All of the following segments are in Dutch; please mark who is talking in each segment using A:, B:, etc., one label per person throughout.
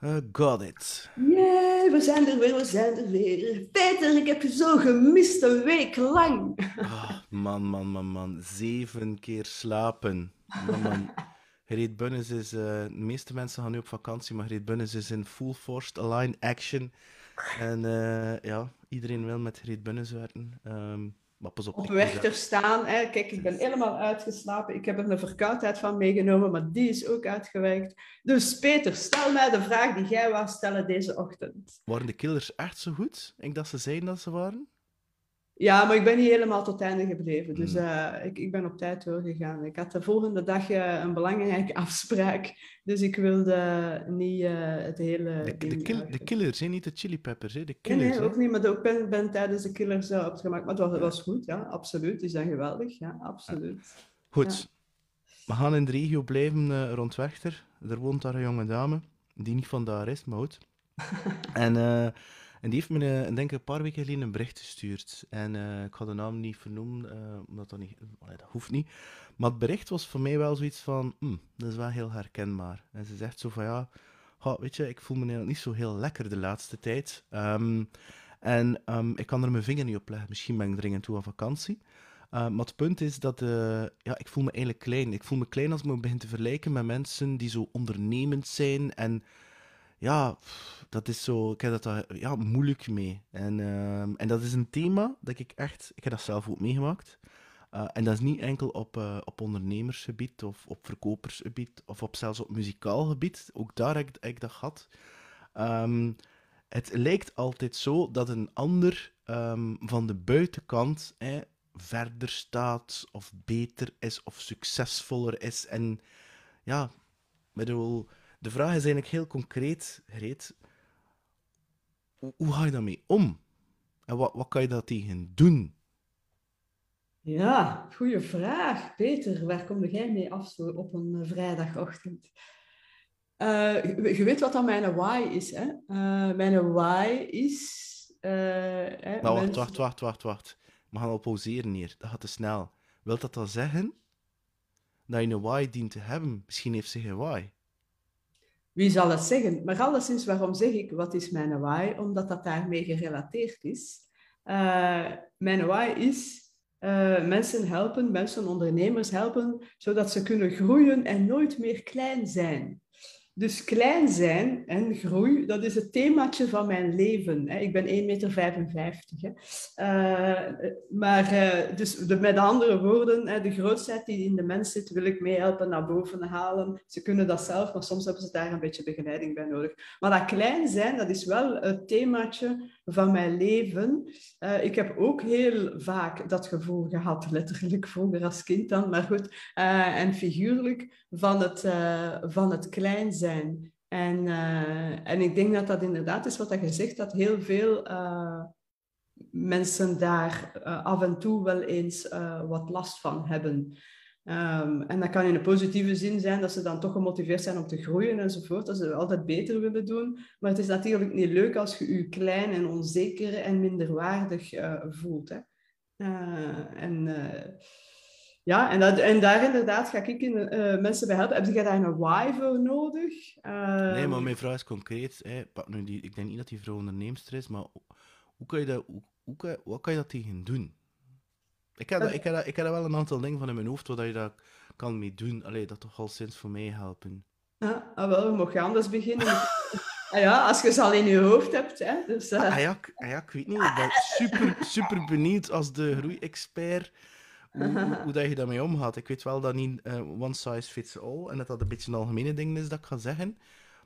A: Uh, got it.
B: Yeah, we zijn er weer, we zijn er weer. Peter, ik heb je zo gemist een week lang.
A: Oh, man, man, man, man. Zeven keer slapen. Man, man. Gereed Bunnes is... Uh, de meeste mensen gaan nu op vakantie, maar Gereed Bunnes is in full forced align action. En uh, ja, iedereen wil met Gereed Bunnes werken. Um, maar pas op,
B: op weg te staan. Hè. Kijk, ik ben helemaal uitgeslapen. Ik heb er een verkoudheid van meegenomen, maar die is ook uitgewerkt. Dus Peter, stel mij de vraag die jij wou stellen deze ochtend.
A: Waren de killers echt zo goed? Ik dacht ze zeiden dat ze waren.
B: Ja, maar ik ben niet helemaal tot het einde gebleven. Dus uh, ik, ik ben op tijd doorgegaan. Ik had de volgende dag uh, een belangrijke afspraak. Dus ik wilde niet uh, het hele.
A: De, de, kill, de killers, hè? niet de chili peppers. Hè? De
B: killers, nee, nee ook niet. Maar ook ben, ben tijdens de killers opgemaakt. Maar het was, was, goed, ja, absoluut. Die zijn geweldig, ja, absoluut.
A: Goed. Ja. We gaan in de regio blijven rond Werchter. Er woont daar een jonge dame, die niet van daar is, maar goed. en. En die heeft me, uh, denk ik, een paar weken geleden een bericht gestuurd. En uh, ik ga de naam niet vernoemen, uh, omdat dat niet... dat hoeft niet. Maar het bericht was voor mij wel zoiets van... Mm, dat is wel heel herkenbaar. En ze zegt zo van, ja... weet je, ik voel me niet zo heel lekker de laatste tijd. Um, en um, ik kan er mijn vinger niet op leggen. Misschien ben ik dringend toe aan vakantie. maar het punt is dat ja, ik voel me eigenlijk klein. Ik voel me klein als ik me begin te vergelijken met mensen die zo ondernemend zijn en ja, dat is zo, ik heb dat ja, moeilijk mee. En, uh, en dat is een thema dat ik echt, ik heb dat zelf ook meegemaakt. Uh, en dat is niet enkel op, uh, op ondernemersgebied of op verkopersgebied of op zelfs op muzikaal gebied. Ook daar heb ik, dat gehad. Um, het lijkt altijd zo dat een ander um, van de buitenkant eh, verder staat of beter is of succesvoller is. En ja, bedoel, de vraag is eigenlijk heel concreet, Greet. Hoe, hoe ga je daarmee om? En wat, wat kan je daar tegen doen?
B: Ja, goede vraag. Peter, waar kom jij mee af zo op een uh, vrijdagochtend? Uh, je weet wat dan mijn why is, hè? Uh, mijn why is...
A: nou, wacht, wacht, wacht, wacht, wacht. We gaan al pauzeren hier. Dat gaat te snel. Wilt dat dan zeggen dat je een why dient te hebben? Misschien heeft ze geen why.
B: Wie zal het zeggen? Maar alleszins, waarom zeg ik wat is mijn why? Omdat dat daarmee gerelateerd is. Uh, mijn why is uh, mensen helpen, mensen, ondernemers helpen, zodat ze kunnen groeien en nooit meer klein zijn. Dus klein zijn en groei, dat is het themaatje van mijn leven. Ik ben 1,55 meter. Uh, maar uh, dus met andere woorden, de grootheid die in de mens zit, wil ik meehelpen naar boven halen. Ze kunnen dat zelf, maar soms hebben ze daar een beetje begeleiding bij nodig. Maar dat klein zijn, dat is wel het themaatje van mijn leven. Uh, ik heb ook heel vaak dat gevoel gehad, letterlijk vroeger als kind dan, maar goed, en figuurlijk, van het, van het klein zijn. En, en ik denk dat dat inderdaad is wat je zegt, dat heel veel mensen daar af en toe wel eens wat last van hebben. Um, en dat kan in een positieve zin zijn dat ze dan toch gemotiveerd zijn om te groeien enzovoort, dat ze altijd beter willen doen. Maar het is natuurlijk niet leuk als je je klein en onzeker en minderwaardig voelt. Hè? en ja, en, dat, en daar inderdaad ga ik in, mensen bij helpen. Heb jij daar een why voor nodig?
A: Uh... Nee, maar mijn vraag is concreet. Hè. Nu die, ik denk niet dat die vrouw onderneemster is, maar hoe kan je dat, hoe, wat kan je dat tegen doen? Ik heb, dat, ik, heb dat, ik heb wel een aantal dingen van in mijn hoofd waar je dat kan mee doen. Allee, dat toch al sinds voor mij helpen.
B: Ja, ah, wel, we mogen anders beginnen. ah, ja, als je ze al in je hoofd hebt. Hè, dus, uh...
A: ah, ja, ah, ja, ik weet niet. Ik ben super, super benieuwd als de groeiexpert hoe, hoe, dat je daarmee omgaat. Ik weet wel dat niet uh, one size fits all en dat dat een beetje een algemene ding is dat ik ga zeggen.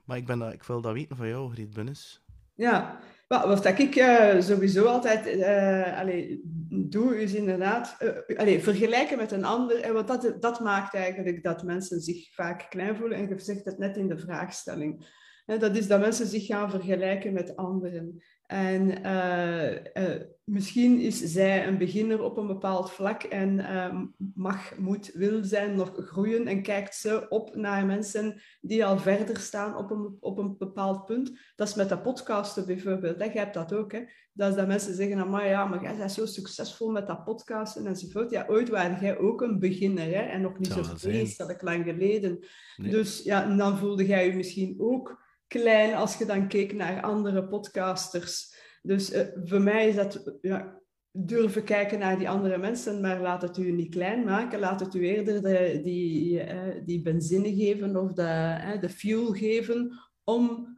A: Maar ik, ben dat, ik wil dat weten van jou, Griet Bunnes.
B: Ja, wat ik uh, sowieso altijd uh, doe, is inderdaad uh, vergelijken met een ander. En wat dat, dat maakt eigenlijk dat mensen zich vaak klein voelen. En je zegt het net in de vraagstelling. Dat is dat mensen zich gaan vergelijken met anderen. En uh, uh, misschien is zij een beginner op een bepaald vlak en uh, mag, moet, wil zijn nog groeien en kijkt ze op naar mensen die al verder staan op een, op een bepaald punt. Dat is met de podcasten bijvoorbeeld. Hè. Jij hebt dat ook. Hè. Dat is dat mensen zeggen, maar ja, maar jij bent zo succesvol met dat podcasten enzovoort. Ja, ooit waren jij ook een beginner hè, en nog niet zo vreselijk lang geleden. Dus ja, dan voelde jij je misschien ook klein als je dan keek naar andere podcasters. Dus uh, voor mij is dat ja, durven kijken naar die andere mensen, maar laat het u niet klein maken. Laat het u eerder de, die, uh, die benzine geven of de, de fuel geven om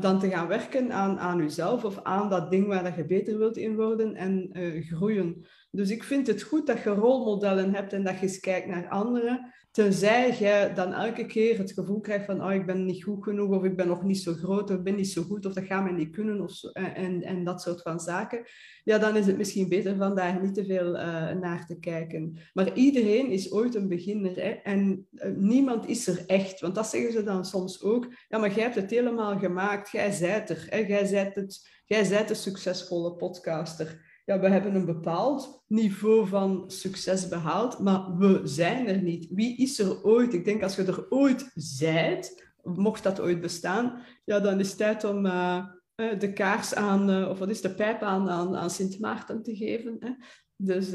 B: dan te gaan werken aan, aan uzelf of aan dat ding waar dat je beter wilt in worden en groeien. Dus ik vind het goed dat je rolmodellen hebt en dat je eens kijkt naar anderen. Tenzij je dan elke keer het gevoel krijgt van oh, ik ben niet goed genoeg of ik ben nog niet zo groot of ik ben niet zo goed of dat gaat mij niet kunnen of zo, en, en dat soort van zaken. Ja, dan is het misschien beter van daar niet te veel uh, naar te kijken. Maar iedereen is ooit een beginner en uh, niemand is er echt. Want dat zeggen ze dan soms ook. Ja, maar jij hebt het helemaal gemaakt. Jij zijt er. Hè? Jij, zijt het, jij zijt de succesvolle podcaster ja, we hebben een bepaald niveau van succes behaald, maar we zijn er niet. Wie is er ooit? Ik denk als je er ooit zijt, mocht dat ooit bestaan, ja, dan is het tijd om uh, de kaars aan, uh, of wat is de pijp aan, aan, aan Sint Maarten te geven. Hè? Dus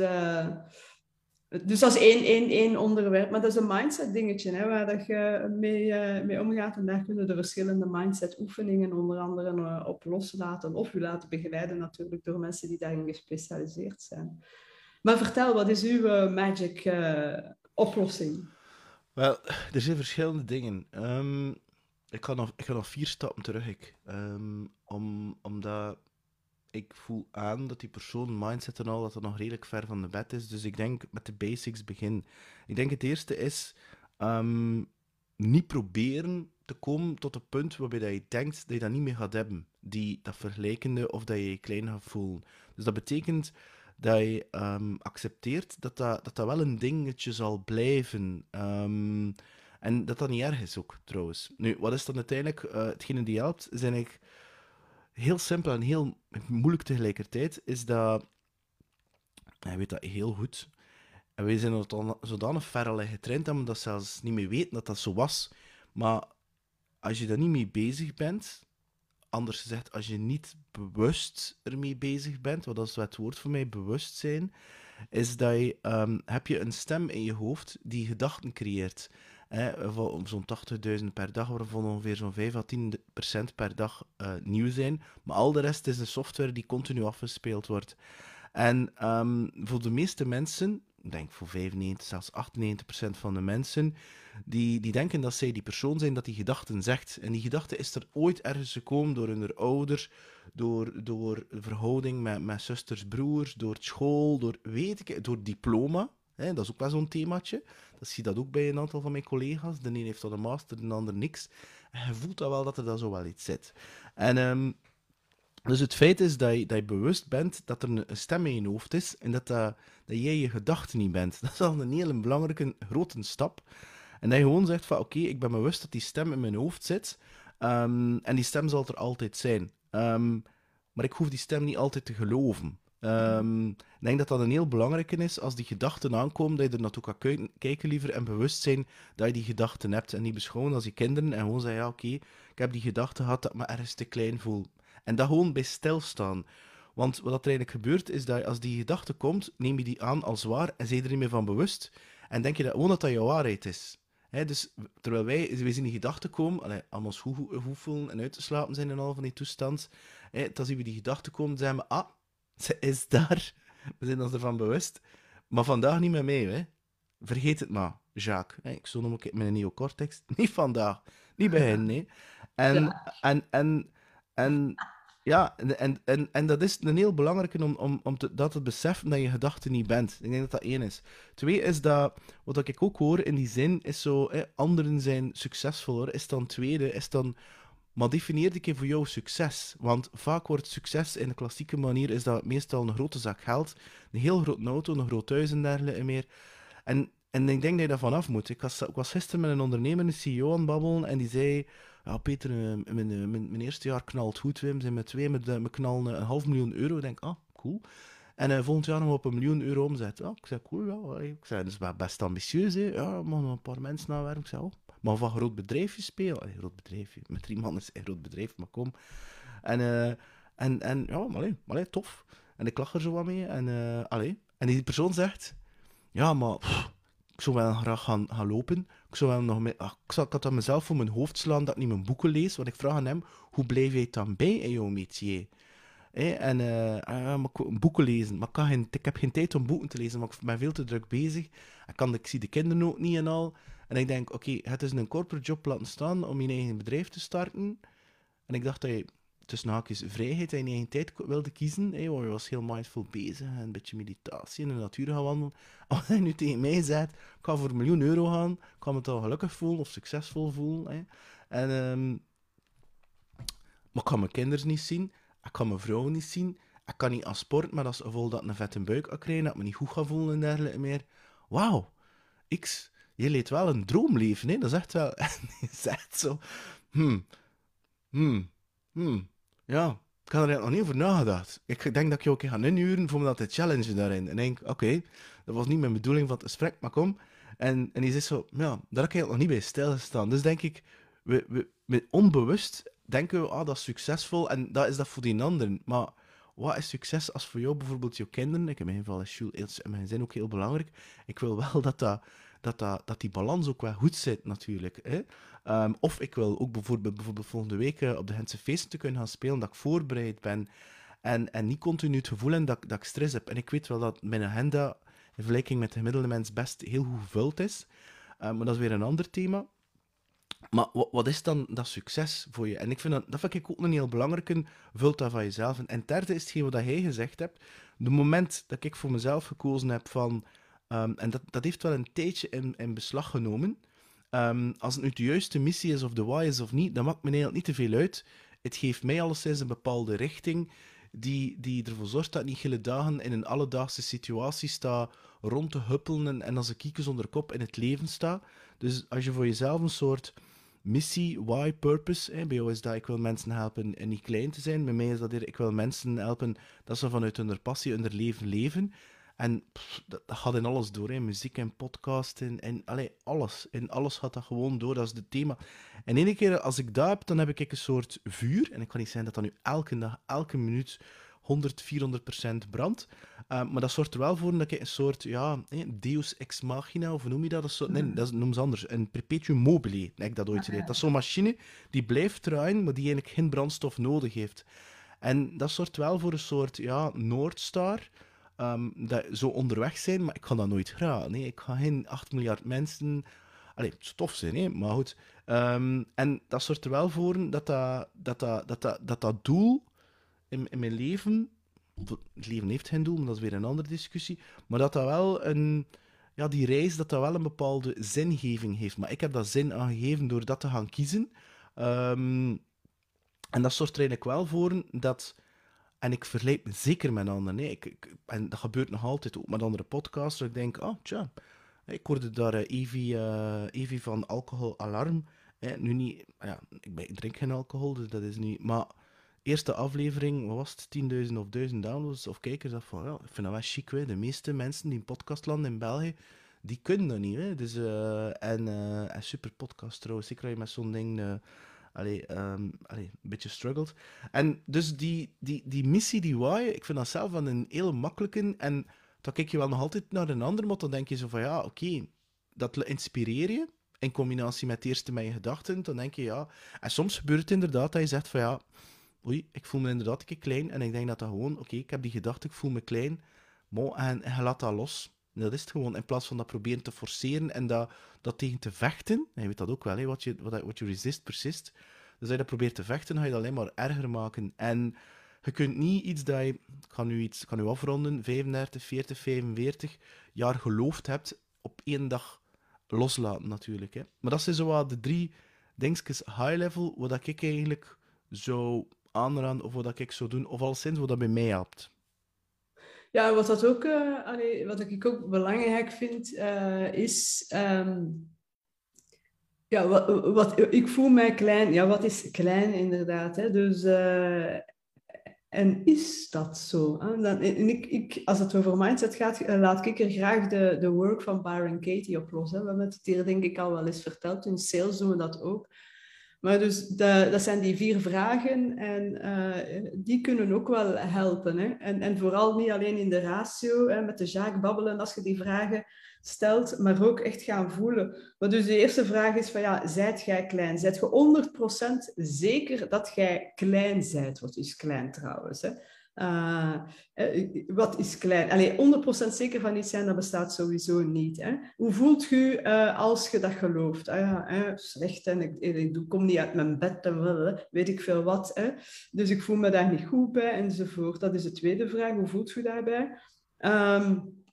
B: dus dat is één, één, één onderwerp. Maar dat is een mindset dingetje hè, waar dat je mee, uh, mee omgaat. En daar kunnen de verschillende mindset oefeningen onder andere uh, op loslaten. Of u laten begeleiden natuurlijk door mensen die daarin gespecialiseerd zijn. Maar vertel, wat is uw uh, magic oplossing?
A: Wel, er zijn verschillende dingen. Um, ik, ga nog, ik ga nog vier stappen terug. Ik. Um, om, omdat ik voel aan dat die persoon mindset en al, dat er nog redelijk ver van de bed is. Dus ik denk met de basics begin. Ik denk het eerste is um, niet proberen te komen tot het punt waarbij dat je denkt dat je dat niet meer gaat hebben. Die, dat vergelijkende of dat je je klein gaat voelen. Dus dat betekent dat je um, accepteert dat dat, dat dat wel een dingetje zal blijven. Um, en dat dat niet erg is ook, trouwens. Nu, wat is dan uiteindelijk uh, hetgene die helpt? Zijn ik heel simpel en heel moeilijk tegelijkertijd, is dat. Hij weet dat heel goed. En wij zijn er zodanig ver al getraind dat we dat zelfs niet meer weten dat dat zo was. Maar als je daar niet mee bezig bent, anders gezegd, als je niet bewust ermee bezig bent, wat is het woord voor mij, bewustzijn, is dat je, um, heb je een stem in je hoofd die gedachten creëert zo'n 80.000 per dag, waarvan ongeveer zo'n 5 à 10 procent per dag uh, nieuw zijn. Maar al de rest is een software die continu afgespeeld wordt. En um, voor de meeste mensen, ik denk voor 95, zelfs 98 procent van de mensen, die, die denken dat zij die persoon zijn dat die gedachten zegt. En die gedachte is er ooit ergens gekomen door hun ouders, door, door verhouding met, met zusters, broers, door school, door, weet ik, door diploma. Hè, dat is ook wel zo'n themaatje. Dat zie je dat ook bij een aantal van mijn collega's. De een heeft al een master, de ander niks. En je voelt dat wel dat er dan zo wel iets zit. En um, dus het feit is dat je, dat je bewust bent dat er een stem in je hoofd is en dat, dat, dat jij je gedachten niet bent. Dat is al een hele belangrijke, grote stap. En dat je gewoon zegt van oké, ik ben bewust dat die stem in mijn hoofd zit. Um, en die stem zal er altijd zijn. Um, maar ik hoef die stem niet altijd te geloven. Um, ik denk dat dat een heel belangrijke is als die gedachten aankomen, dat je er naartoe kan kijken liever en bewust zijn dat je die gedachten hebt. En niet beschouwen als je kinderen en gewoon zeggen, ja oké, ik heb die gedachte gehad dat ik me ergens te klein voel. En dat gewoon bij stilstaan. Want wat er eigenlijk gebeurt, is dat als die gedachte komt, neem je die aan als waar en zijn er niet meer van bewust. En denk je dat, gewoon dat dat jouw waarheid is. He, dus terwijl wij, wij zien die gedachten komen, allee, goed voelen en uit te slapen zijn en al van die toestand, he, dan zien we die gedachten komen, dan zeggen we, ah, ze is daar. We zijn ons ervan bewust. Maar vandaag niet meer mee, hè. Vergeet het maar, Jacques. Ik zo noem ik mijn neocortex. Niet vandaag. Niet bij hen, nee. En, en, en, en, ja, en, en, en dat is een heel belangrijke om, om, om te, dat te beseffen dat je gedachte niet bent. Ik denk dat dat één is. Twee is dat, wat ik ook hoor in die zin, is zo, hè, anderen zijn succesvoller, is dan tweede, is dan maar definieer een keer voor jou succes. Want vaak wordt succes in de klassieke manier is dat meestal een grote zak geld, een heel groot auto, een groot huis en dergelijke meer. En, en ik denk dat je daar vanaf moet. Ik was, ik was gisteren met een ondernemer, een CEO aan het babbelen, en die zei... Ja, Peter, eh, mijn, eh, mijn, mijn eerste jaar knalt goed, Wim. zijn met twee, met, met knallen een half miljoen euro. Ik denk, ah, cool. En uh, volgend jaar nog op een miljoen euro omzet. Ja, ik zei, cool, ja. Ik zei, dat is best ambitieus, hè. Ja, maar een paar mensen naar werk. Ik zei, oh, maar van groot bedrijfje spelen. Allee, groot bedrijfje. Met drie man is een groot bedrijf, maar kom. En, uh, en, en ja, maar allee, tof. En ik lach er zo wat mee. En, uh, en die persoon zegt: Ja, maar Ik zou wel graag gaan, gaan lopen. Ik, zou wel nog met, ah, ik, zou, ik had aan mezelf voor mijn hoofd slaan dat ik niet mijn boeken lees. Want ik vraag aan hem, hoe blijf jij dan bij in jouw métier? En uh, boeken lezen. Maar ik, geen, ik heb geen tijd om boeken te lezen, want ik ben veel te druk bezig. Ik, kan, ik zie de kinderen ook niet en al. En ik denk, oké, het is een corporate job laten staan om je eigen bedrijf te starten. En ik dacht dat je tussen haakjes vrijheid en je eigen tijd wilde kiezen. Hè, want je was heel mindful bezig. En een beetje meditatie in de natuur gaan wandelen. Als hij nu tegen mij zegt, ik ga voor een miljoen euro gaan. Ik kan me toch gelukkig voelen of succesvol voelen. En, um, maar ik kan mijn kinderen niet zien. Ik kan mijn vrouw niet zien. Ik kan niet aan sport, maar als gevolg dat ik een vette buik kan krijgen, dat ik me niet goed ga voelen en dergelijke meer. Wauw, X, je leed wel een droomleven, hè? Dat is echt wel... is echt zo... Hmm, hmm, hmm. Ja, ik had er nog niet over nagedacht. Ik denk dat ik je ook ga inhuren voor me dat te challengen daarin. En denk, oké, dat was niet mijn bedoeling van het gesprek, maar kom. En, en die zegt zo, ja, daar heb ik nog niet bij stilgestaan. Dus denk ik, we, we, onbewust denken we, ah, dat is succesvol en dat is dat voor die anderen. Maar wat is succes als voor jou bijvoorbeeld je kinderen? Ik in mijn geval is in mijn zin ook heel belangrijk. Ik wil wel dat, dat, dat, dat, die balans ook wel goed zit, natuurlijk. Hè? Um, of ik wil ook bijvoorbeeld, bijvoorbeeld volgende week uh, op de Gentse feesten te kunnen gaan spelen, dat ik voorbereid ben. En, en niet continu het gevoel hebben dat, dat ik stress heb. En ik weet wel dat mijn agenda in vergelijking met de gemiddelde mens best heel goed gevuld is. Um, maar dat is weer een ander thema. Maar wat, is dan dat succes voor je? En ik vind dat, vind ik ook een heel belangrijke. Vult dat van jezelf. En, en derde is hetgeen wat jij gezegd hebt. De moment dat ik voor mezelf gekozen heb van... Um, en dat, dat heeft wel een tijdje in, in beslag genomen. Um, als het nu de juiste missie is of de why is of niet, dan maakt me eigenlijk niet te veel uit. Het geeft mij alleszins een bepaalde richting die, die ervoor zorgt dat ik niet hele dagen in een alledaagse situatie sta rond te huppelen en, als een kiekjes onder kop in het leven sta. Dus als je voor jezelf een soort missie, why, purpose. Hè. Bij jou is dat ik wil mensen helpen en niet klein te zijn. Bij mij is dat ik wil mensen helpen dat ze vanuit hun passie hun leven leven. En dat, gaat in alles door, muziek en podcast en, en allee, alles. In alles gaat dat gewoon door, dat is het thema. En ene keer als ik dat heb, dan heb ik een soort vuur. En ik kan niet zeggen dat dat nu elke dag, elke minuut 100, 400 procent brandt. Uh, maar dat zorgt er wel voor dat ik een soort, ja, deus ex machina, of noem je dat? dat soort, nee, dat is, noem ze anders. Een perpetuum mobile, heb ik dat ooit geleerd. Dat is zo'n machine die blijft draaien, maar die eigenlijk geen brandstof nodig heeft. En dat zorgt wel voor een soort, ja, Noordstar um, dat zo onderweg zijn, maar ik kan dat nooit graag. Nee, ik ga geen 8 miljard mensen. Allee, het tof zijn, hè? maar goed. Um, en dat zorgt er wel voor dat dat, dat, dat, dat, dat, dat, dat doel in, mijn leven. Het leven heeft geen doel, maar dat is weer een andere discussie. Maar dat dat wel een. Ja, die reis, dat dat wel een bepaalde zingeving heeft. Maar ik heb dat zin aangegeven door dat te gaan kiezen. Um, en dat zorgt er eigenlijk wel voor dat en ik vergelijk me zeker met anderen. Nee, ik, en dat gebeurt nog altijd ook met andere podcasts. ik denk, oh tja, ik hoorde daar uh, Evie, uh, Evie van Alcohol Alarm. nu niet, ja, ik, ik, drink geen alcohol, dus dat is niet. Maar eerste aflevering, wat was het, 10.000 of 1000 downloads of kijkers? Dat van, ja, ik vind dat wel chic. De meeste mensen die een podcast landen in België, die kunnen dat niet. Hè. Dus, uh, en, en super podcast trouwens. Zeker je met zo'n ding allee, um, allee, een beetje struggled. En dus die, die, die missie, die why, ik vind dat zelf van een heel makkelijke. En dan kijk je wel nog altijd naar een ander, maar dan denk je zo van ja, oké, dat inspireer je in combinatie met eerst mijn gedachten. Dan denk je ja. En soms gebeurt het inderdaad dat je zegt van ja, oei, ik voel me inderdaad een keer klein. En ik denk dat dat gewoon, oké, ik heb die gedachte, ik voel me klein. En, en je laat dat los. Dat is het gewoon. In plaats van dat proberen te forceren en dat, dat tegen te vechten. En je weet dat ook wel, hè, wat, je, wat, wat resist, persist. Dus als je dat probeert te vechten, ga je dat alleen maar erger maken. En je kunt niet iets dat je, ik ga nu, iets, kan nu afronden, 35, 40, 45 jaar geloofd hebt, op één dag loslaten natuurlijk. Hè. Maar dat zijn zo wat de drie dingetjes high level, wat ik eigenlijk zou aanraden, of wat ik zou doen, of al sinds wat dat bij mij.
B: Ja, wat, dat ook, uh, allee, wat ik ook belangrijk vind, uh, is... Um, ja, wat, ik voel mij klein. Ja, wat is klein inderdaad? Hè? Dus, uh, en is dat zo? Dan, en ik, ik, als het over mindset gaat, laat ik er graag de, de work van Byron Katie op los. We hebben het hier denk ik al wel eens verteld. In sales doen we dat ook. Maar dus de, dat zijn die vier vragen en uh, die kunnen ook wel helpen. Hè? En, en vooral niet alleen in de ratio, hè, met de Jacques babbelen als je die vragen stelt, maar ook echt gaan voelen. Maar dus de eerste vraag is van ja, zijt jij klein? Zijt je 100% zeker dat jij klein zijt? Wat is klein trouwens? Hè? Uh, wat is klein? Allee, 100% zeker van iets zijn, dat bestaat sowieso niet. Hè? Hoe voelt je uh, als je dat gelooft? Ah, ja, hè, slecht en ik, ik, kom niet uit mijn bed en weet ik veel wat. Hè? Dus ik voel me daar niet goed bij enzovoort. Dat is de tweede vraag. Hoe voelt je daarbij? Um,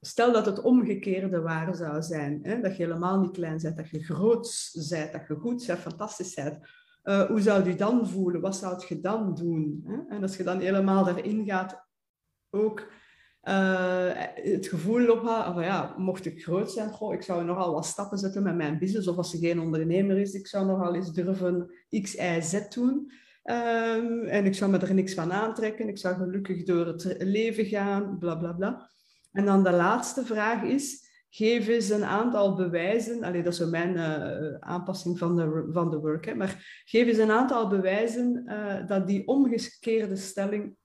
B: stel dat het omgekeerde waar zou zijn. Hè? Dat je helemaal niet klein bent, dat je groot bent, dat je goed bent, fantastisch bent uh, hoe zou je dan voelen? Wat zou je dan doen? Hè? En als je dan helemaal daarin gaat, ook uh, het gevoel ophaalt van ja, mocht ik groot zijn, goh, ik zou nogal wat stappen zetten met mijn business. Of als je geen ondernemer is, ik zou nogal eens durven X, Y, Z doen. Um, en ik zou me er niks van aantrekken. Ik zou gelukkig door het leven gaan, bla bla bla. En dan de laatste vraag is, geef eens een aantal bewijzen. Allee, dat is zo mijn uh, aanpassing van de, van de work. Hè, maar geef eens een aantal bewijzen uh, dat die omgekeerde stelling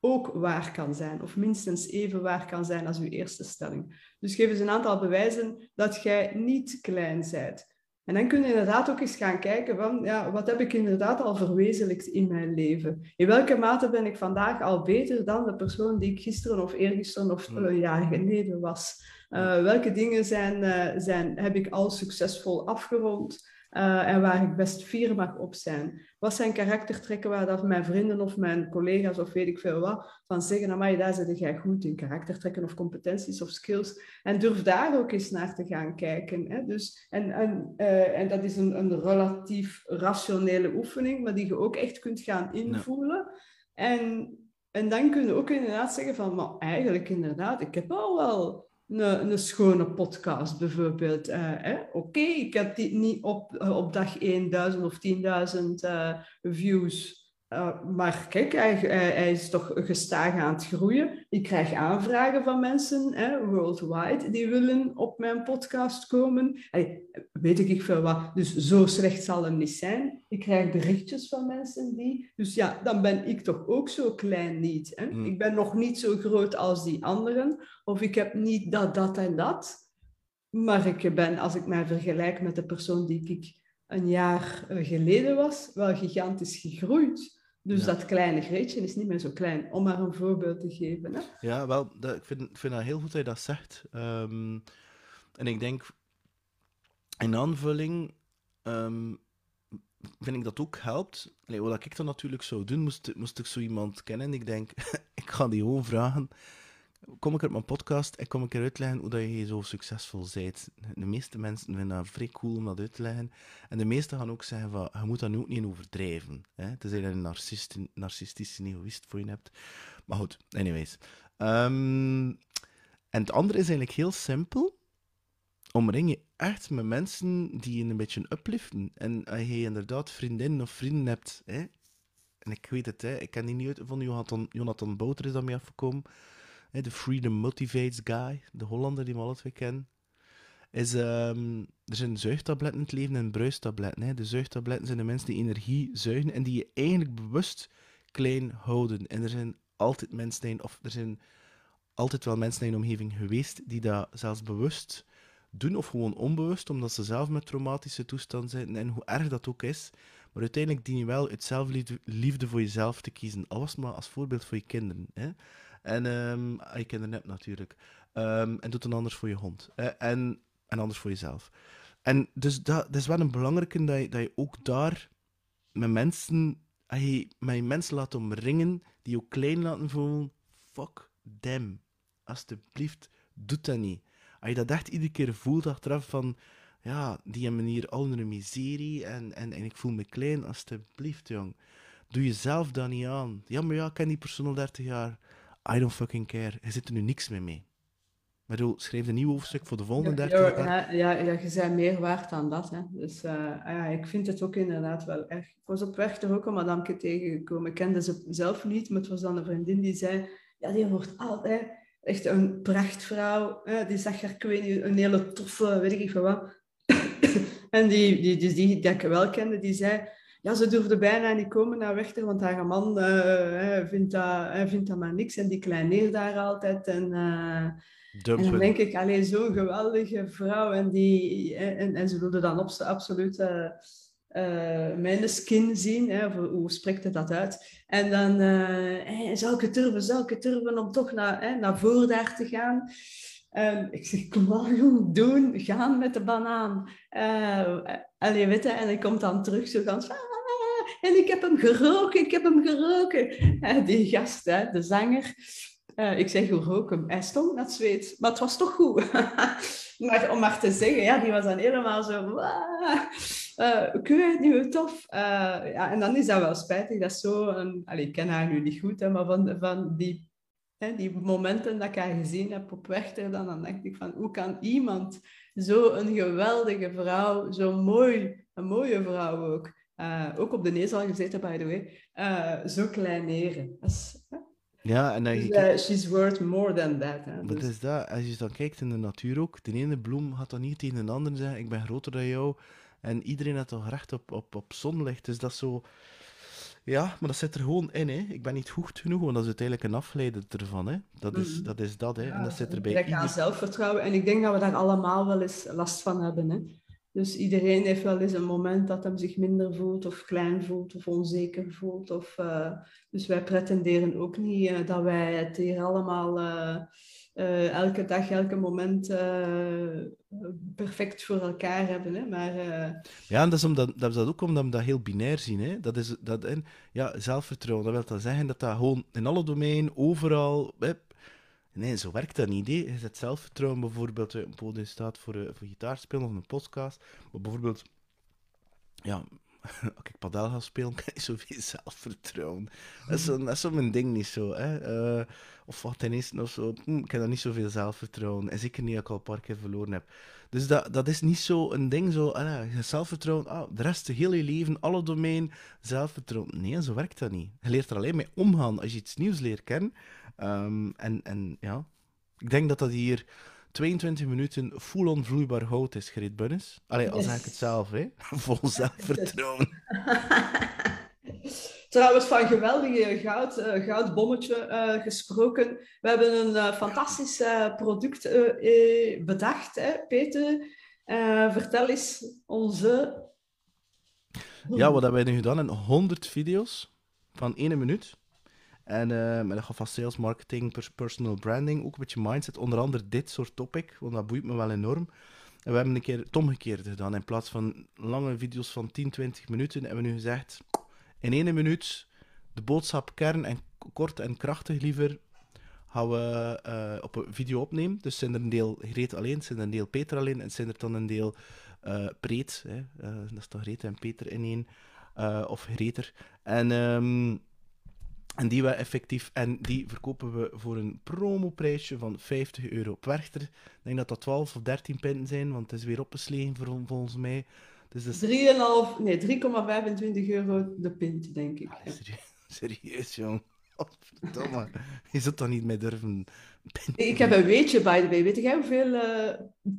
B: ook waar kan zijn. Of minstens even waar kan zijn als uw eerste stelling. Dus geef eens een aantal bewijzen dat jij niet klein bent. En dan kun je inderdaad ook eens gaan kijken van, ja, wat heb ik inderdaad al verwezenlijkt in mijn leven? In welke mate ben ik vandaag al beter dan de persoon die ik gisteren of eergisteren of een jaar geleden was? Uh, welke dingen zijn, uh, zijn, heb ik al succesvol afgerond uh, en waar ik best fier mag op zijn? Wat zijn karaktertrekken waar dat mijn vrienden of mijn collega's of weet ik veel wat van zeggen, amai, daar zit jij goed in, karaktertrekken of competenties of skills. En durf daar ook eens naar te gaan kijken. Hè? Dus, en, en, en dat is een, een relatief rationele oefening, maar die je ook echt kunt gaan invoelen. En, en dan kun je ook inderdaad zeggen van, maar eigenlijk inderdaad, ik heb al wel een, een schone podcast bijvoorbeeld. Uh, Oké, ik heb die niet op, uh, op dag 1000 of 10.000 uh, views. Uh, maar kijk, hij, hij, is toch gestaag aan het groeien. Ik krijg aanvragen van mensen hè, worldwide die willen op mijn podcast komen. Hey, weet ik veel wat. Dus zo slecht zal het niet zijn. Ik krijg berichtjes van mensen die. Dus ja, dan ben ik toch ook zo klein niet. Hè? Mm. Ik ben nog niet zo groot als die anderen. Of ik heb niet dat, dat en dat. Maar ik ben, als ik mij vergelijk met de persoon die ik een jaar geleden was, wel gigantisch gegroeid. Dus dat kleine Greetje is niet meer zo klein, om maar een voorbeeld te geven. Hè?
A: Ja, wel, dat, ik, vind, ik vind dat heel goed dat je dat zegt. Um, en ik denk, in aanvulling, um, vind ik dat ook helpt. Allee, wat ik dan natuurlijk zou doen, moest, moest ik zo iemand kennen. En ik denk, ik ga die gewoon vragen kom ik uit mijn podcast en kom ik eruit leggen hoe dat je zo succesvol bent. De meeste mensen vinden dat vrij cool om dat uit te leggen. En de meesten gaan ook zeggen van, je moet dat nu ook niet overdrijven. Hè? Tenzij je een narcist, narcistische egoïst voor je hebt. Maar goed, anyways. Um, en het andere is eigenlijk heel simpel. Omring je echt met mensen die je een beetje upliften. En als je inderdaad vriendinnen of vrienden hebt, hè? en ik weet het, hè? ik ken die niet uit van Jonathan, Jonathan Bouter is dat mee afgekomen de Freedom Motivates guy, de Hollander die we alle twee kennen, is, um, er zijn zuigtabletten in het leven en bruistabletten. Hè. De zuigtabletten zijn de mensen die energie zuigen en die je eigenlijk bewust klein houden. En er zijn altijd mensen of er zijn altijd wel mensen in je omgeving geweest die dat zelfs bewust doen of gewoon onbewust, omdat ze zelf met traumatische toestand zitten en hoe erg dat ook is. Maar uiteindelijk dien je wel het zelfliefde voor jezelf te kiezen. Al was het maar als voorbeeld voor je kinderen. Hè. En um, je hebt natuurlijk. Um, en doe het anders voor je hond. Uh, en, en anders voor jezelf. En dus dat, dat is wel een belangrijke dat je, dat je ook daar met mensen, je met mensen laat omringen die je ook klein laten voelen. Fuck them. Alsjeblieft, doe dat niet. Als je dat echt iedere keer voelt achteraf van, ja, die hebben hier een miserie en, en, en ik voel me klein, alsjeblieft, jong. Doe jezelf dat niet aan. Ja, maar ja, ik ken die persoon al 30 jaar. I don't fucking care. Je zit er nu niks mee mee. Maar bedoel, schreef een nieuw hoofdstuk voor de volgende 30
B: jaar. Ja, ja, ja, je bent meer waard dan dat. Hè. Dus uh, ja, ik vind het ook inderdaad wel echt. Ik was op weg er ook een madamke tegengekomen. Ik kende ze zelf niet, maar het was dan een vriendin die zei... Ja, die wordt altijd echt een prachtvrouw. Hè. Die zag er, ik weet niet, een hele toffe, weet ik veel wat. En die, die, dus die, die ik wel kende, die zei... Ja, ze durfde bijna niet komen naar Wechter, want haar man uh, vindt, dat, vindt dat maar niks. En die kleineert daar altijd. En, uh, en dan denk ik, alleen zo'n geweldige vrouw. En, die, en, en ze wilde dan op, absoluut uh, mijn skin zien. Hè, hoe spreekt het dat uit? En dan hey, zou ik het durven, zou ik het durven om toch naar, hè, naar voor daar te gaan. Um, ik zeg, kom maar jong, doen, gaan met de banaan. Uh, allee, en hij komt dan terug zo gaan, ah, en ik heb hem geroken, ik heb hem geroken. Uh, die gast, hè, de zanger, uh, ik zeg geroken, hij stond naar zweet, maar het was toch goed. maar om maar te zeggen, ja, die was dan helemaal zo, uh, ik weet niet tof. ja, en dan is dat wel spijtig, dat zo, een, ik ken haar nu niet goed, hè, maar van, van die die momenten dat ik haar gezien heb op weg dan, dan denk ik van, hoe kan iemand zo een geweldige vrouw, zo mooi, een mooie vrouw ook, uh, ook op de neus al gezeten, by the way, uh, zo kleineren. Is,
A: ja, en dan
B: dus, uh, she's worth more than that. Hè?
A: Wat dus... is dat? Als je dan kijkt in de natuur ook, de ene bloem gaat dan niet tegen de andere zeggen, ik ben groter dan jou. En iedereen heeft toch recht op, op, op zonlicht. Dus dat is zo... Ja, maar dat zit er gewoon in. Hè. Ik ben niet goed genoeg, want dat is uiteindelijk een afleider ervan. Hè. Dat, is, mm. dat is dat. Hè. Ja, en dat zit erbij.
B: Ik aan zelfvertrouwen. En ik denk dat we daar allemaal wel eens last van hebben. Hè. Dus iedereen heeft wel eens een moment dat hij zich minder voelt, of klein voelt, of onzeker voelt. Of, uh, dus wij pretenderen ook niet uh, dat wij het hier allemaal uh, elke dag, elke moment perfect voor elkaar hebben. Hè? Maar,
A: Ja, en dat is, omdat, dat is dat ook omdat we dat heel binair zien. Hè? Dat is, dat, en, ja, zelfvertrouwen, dat wil dat zeggen dat dat gewoon in alle domeinen, overal... Hè, Nee, zo werkt dat niet. Hè. Je zet zelfvertrouwen bijvoorbeeld een podium staat voor, uh, voor gitaarspelen of een podcast. Maar bijvoorbeeld, ja, als ik padel ga spelen, kan je zoveel zelfvertrouwen. Dat is zo, dat mijn ding niet zo. Hè. Uh, of wat tennis of zo. Hm, ik heb dan niet zoveel zelfvertrouwen. En zeker niet als ik al een paar keer verloren heb. Dus dat, dat is niet zo een ding, zo, ah, zelfvertrouwen, ah, de rest, de hele je leven, alle domein, zelfvertrouwen. Nee, zo werkt dat niet. Je leert er alleen mee omgaan als je iets nieuws leert kennen. Um, en, en ja, ik denk dat dat hier 22 minuten full-on vloeibaar hout is, Greet Bunnis. Allee, al zeg ik het zelf, hè. Vol zelfvertrouwen.
B: Trouwens, van geweldige goud, uh, goudbommetje uh, gesproken. We hebben een uh, fantastisch product bedacht, hè, Peter. vertel eens onze...
A: Ja, wat hebben wij nu gedaan? In 100 video's van 1 minuut. En uh, met een van sales, marketing, personal branding, ook een beetje mindset. Onder andere dit soort topic, want dat boeit me wel enorm. En we hebben een keer het omgekeerde gedaan. In plaats van lange video's van 10, 20 minuten, hebben we nu gezegd: in één minuut de boodschap kern en kort en krachtig liever gaan we uh, op een video opnemen. Dus zijn er een deel Greet alleen, zijn er een deel Peter alleen en zijn er dan een deel uh, Preet. Hè? Dat is toch Greet en Peter in één. of Greter. En um, en die we effectief, en die verkopen we voor een promoprijsje van 50 euro per Werchter. Ik denk dat dat 12 of 13 pinten zijn, want het is weer opgeslagen voor, volgens mij.
B: Dus dat 3,5, nee, 3,25 euro de pint, denk ik.
A: Ah, serieus, serieus, jong. Godverdomme. Je zult dan niet mee durven
B: pinten. Ik heb een weetje, by the way. Weet jij hoeveel uh,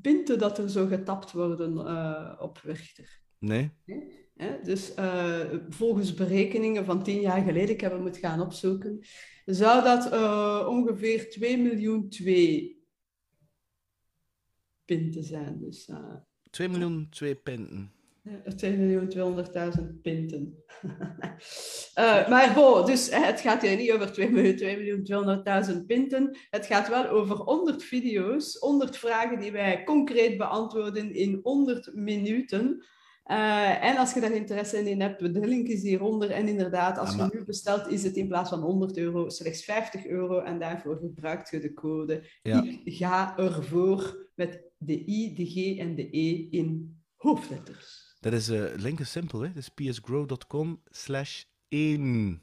B: pinten dat er zo getapt worden uh, op Werchter?
A: Nee. nee?
B: Dus uh, volgens berekeningen van tien jaar geleden, ik heb hem moeten gaan opzoeken, zou dat uh, ongeveer 2 miljoen 2 pinten zijn. Dus, uh, eh.
A: 2 miljoen 2 pinten.
B: 2 miljoen 200.000 pinten. maar bo, dus het gaat hier niet over 2 miljoen, 2 miljoen 200.000 pinten. Het gaat wel over 100 video's, 100 vragen die wij concreet beantwoorden in 100 minuten. Uh, en als je daar interesse in hebt, de link is hieronder. En inderdaad, als je nu bestelt, is het in plaats van 100 euro slechts 50 euro. En daarvoor gebruikt je de code. Ja. Ik ga ervoor met de I, de G en de E in hoofdletters.
A: Dat is, uh, link is simpel, hè? Dat is psgrow.com slash 1.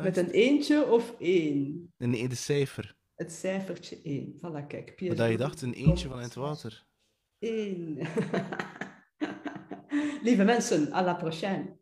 B: Met een eentje of één?
A: Een ene cijfer.
B: Het cijfertje 1. Voilà, kijk.
A: Wat dat je dacht, een eentje van het water.
B: 1. Lieve mensen, à la prochaine.